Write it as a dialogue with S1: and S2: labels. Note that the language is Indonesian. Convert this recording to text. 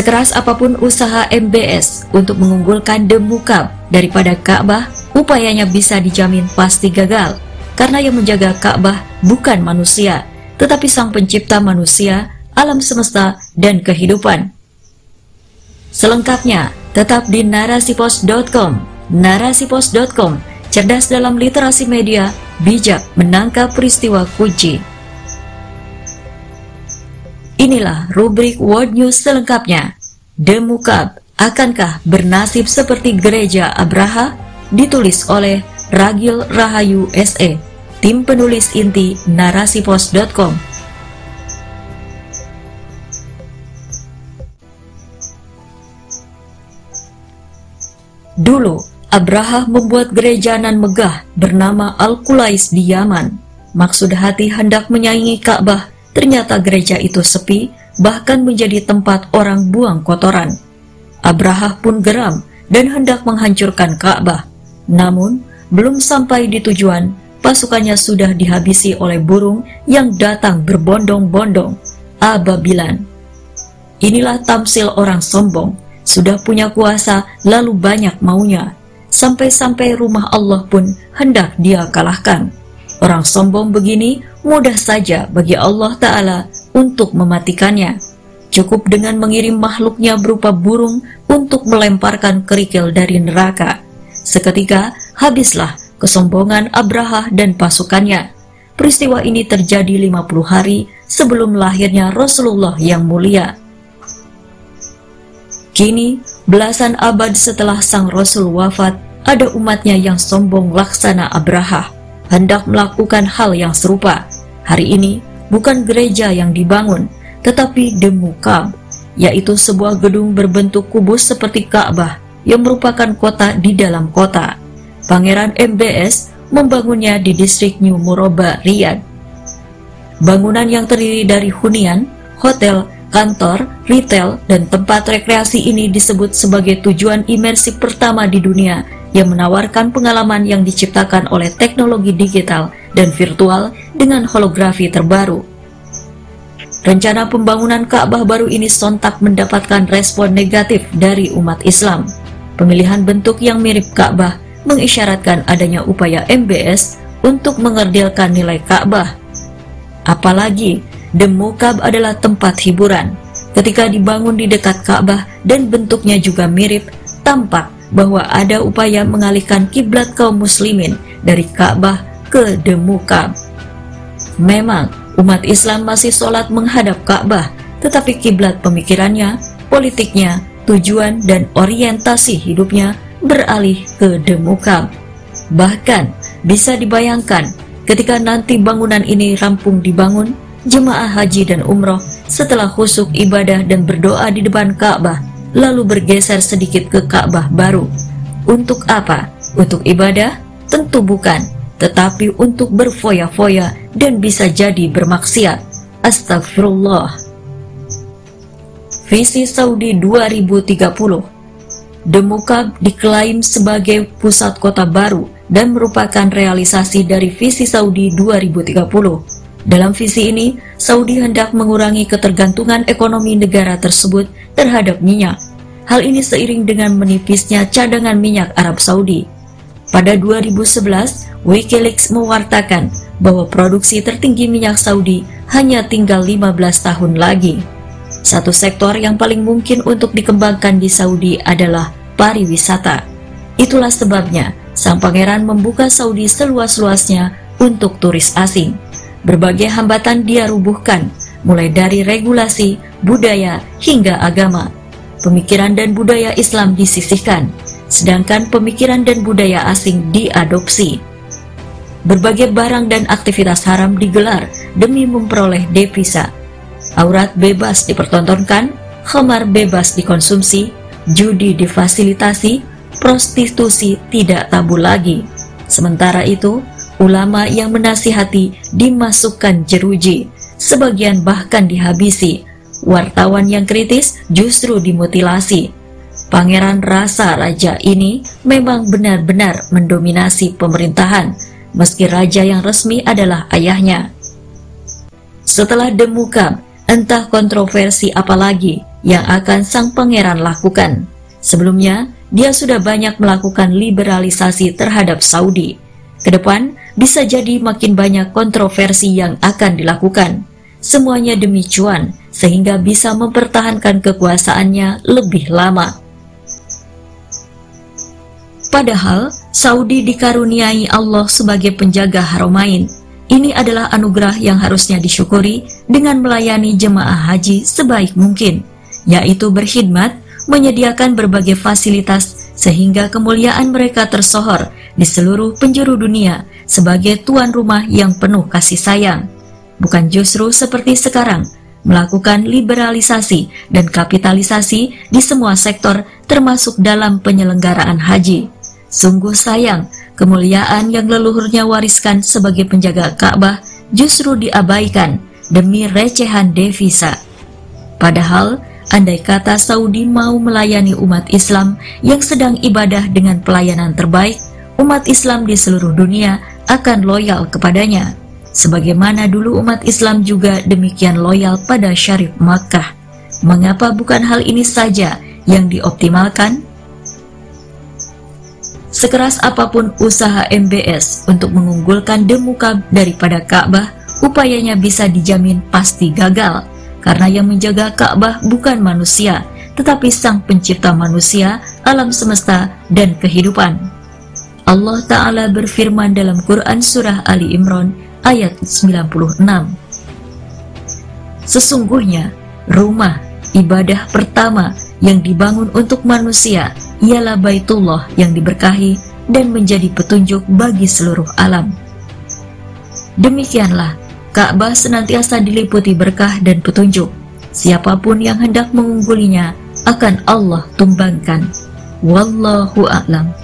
S1: Sekeras apa pun usaha MBS untuk mengunggulkan The Mukab daripada Ka'bah, upayanya bisa dijamin pasti gagal. Karena yang menjaga Ka'bah bukan manusia, tetapi sang pencipta manusia, alam semesta, dan kehidupan. Selengkapnya, tetap di narasipos.com. Narasipos.com, cerdas dalam literasi media, bijak menangkap peristiwa kunci. Inilah rubrik World News selengkapnya. The Mukab, akankah bernasib seperti gereja Abraha? Ditulis oleh Ragil Rahayu SE, tim penulis inti narasipos.com. Dulu, Abraha membuat gereja nan megah bernama Al-Qulais di Yaman. Maksud hati hendak menyaingi Ka'bah Ternyata gereja itu sepi, bahkan menjadi tempat orang buang kotoran. Abraha pun geram dan hendak menghancurkan Ka'bah. Namun, belum sampai di tujuan, pasukannya sudah dihabisi oleh burung yang datang berbondong-bondong, ababilan. Inilah tamsil orang sombong, sudah punya kuasa lalu banyak maunya, sampai-sampai rumah Allah pun hendak dia kalahkan. Orang sombong begini mudah saja bagi Allah Ta'ala untuk mematikannya. Cukup dengan mengirim makhluknya berupa burung untuk melemparkan kerikil dari neraka. Seketika habislah kesombongan Abraha dan pasukannya. Peristiwa ini terjadi 50 hari sebelum lahirnya Rasulullah yang mulia. Kini, belasan abad setelah sang Rasul wafat, ada umatnya yang sombong laksana Abraha hendak melakukan hal yang serupa. Hari ini bukan gereja yang dibangun, tetapi Demukam, yaitu sebuah gedung berbentuk kubus seperti Ka'bah yang merupakan kota di dalam kota. Pangeran MBS membangunnya di distrik New Moroba, Riyadh. Bangunan yang terdiri dari hunian, hotel, kantor, retail, dan tempat rekreasi ini disebut sebagai tujuan imersif pertama di dunia yang menawarkan pengalaman yang diciptakan oleh teknologi digital dan virtual dengan holografi terbaru. Rencana pembangunan Ka'bah baru ini sontak mendapatkan respon negatif dari umat Islam. Pemilihan bentuk yang mirip Ka'bah mengisyaratkan adanya upaya MBS untuk mengerdilkan nilai Ka'bah. Apalagi, The Mukab adalah tempat hiburan. Ketika dibangun di dekat Ka'bah dan bentuknya juga mirip, tampak bahwa ada upaya mengalihkan kiblat kaum muslimin dari Ka'bah ke Demukab. Memang umat Islam masih sholat menghadap Ka'bah, tetapi kiblat pemikirannya, politiknya, tujuan dan orientasi hidupnya beralih ke Demukab. Bahkan bisa dibayangkan ketika nanti bangunan ini rampung dibangun, jemaah haji dan umroh setelah khusuk ibadah dan berdoa di depan Ka'bah lalu bergeser sedikit ke Ka'bah baru. Untuk apa? Untuk ibadah? Tentu bukan, tetapi untuk berfoya-foya dan bisa jadi bermaksiat. Astagfirullah. Visi Saudi 2030 Demukab diklaim sebagai pusat kota baru dan merupakan realisasi dari visi Saudi 2030. Dalam visi ini, Saudi hendak mengurangi ketergantungan ekonomi negara tersebut terhadap minyak. Hal ini seiring dengan menipisnya cadangan minyak Arab Saudi. Pada 2011, Wikileaks mewartakan bahwa produksi tertinggi minyak Saudi hanya tinggal 15 tahun lagi. Satu sektor yang paling mungkin untuk dikembangkan di Saudi adalah pariwisata. Itulah sebabnya sang pangeran membuka Saudi seluas-luasnya untuk turis asing. Berbagai hambatan dia rubuhkan, mulai dari regulasi, budaya, hingga agama. Pemikiran dan budaya Islam disisihkan, sedangkan pemikiran dan budaya asing diadopsi. Berbagai barang dan aktivitas haram digelar demi memperoleh devisa. Aurat bebas dipertontonkan, khamar bebas dikonsumsi, judi difasilitasi, prostitusi tidak tabu lagi. Sementara itu, ulama yang menasihati dimasukkan jeruji, sebagian bahkan dihabisi. Wartawan yang kritis justru dimutilasi. Pangeran rasa raja ini memang benar-benar mendominasi pemerintahan, meski raja yang resmi adalah ayahnya. Setelah Demukam, entah kontroversi apa lagi yang akan sang pangeran lakukan. Sebelumnya, dia sudah banyak melakukan liberalisasi terhadap Saudi. Ke depan, bisa jadi makin banyak kontroversi yang akan dilakukan. Semuanya demi cuan, sehingga bisa mempertahankan kekuasaannya lebih lama. Padahal, Saudi dikaruniai Allah sebagai penjaga Haramain. Ini adalah anugerah yang harusnya disyukuri dengan melayani jemaah haji sebaik mungkin, yaitu berkhidmat, menyediakan berbagai fasilitas sehingga kemuliaan mereka tersohor di seluruh penjuru dunia sebagai tuan rumah yang penuh kasih sayang. Bukan justru seperti sekarang, melakukan liberalisasi dan kapitalisasi di semua sektor termasuk dalam penyelenggaraan haji. Sungguh sayang, kemuliaan yang leluhurnya wariskan sebagai penjaga Ka'bah justru diabaikan demi recehan devisa. Padahal, andai kata Saudi mau melayani umat Islam yang sedang ibadah dengan pelayanan terbaik, umat Islam di seluruh dunia akan loyal kepadanya. Sebagaimana dulu umat Islam juga demikian loyal pada Syarif Makkah. Mengapa bukan hal ini saja yang dioptimalkan? Sekeras apa pun usaha MBS untuk mengunggulkan demuka daripada Ka'bah, upayanya bisa dijamin pasti gagal, karena yang menjaga Ka'bah bukan manusia, tetapi sang pencipta manusia, alam semesta, dan kehidupan. Allah Ta'ala berfirman dalam Quran Surah Ali Imran ayat 96 Sesungguhnya, rumah ibadah pertama yang dibangun untuk manusia ialah Baitullah yang diberkahi dan menjadi petunjuk bagi seluruh alam. Demikianlah, Ka'bah senantiasa diliputi berkah dan petunjuk. Siapa pun yang hendak mengunggulinya akan Allah tumbangkan. Wallahu a'lam.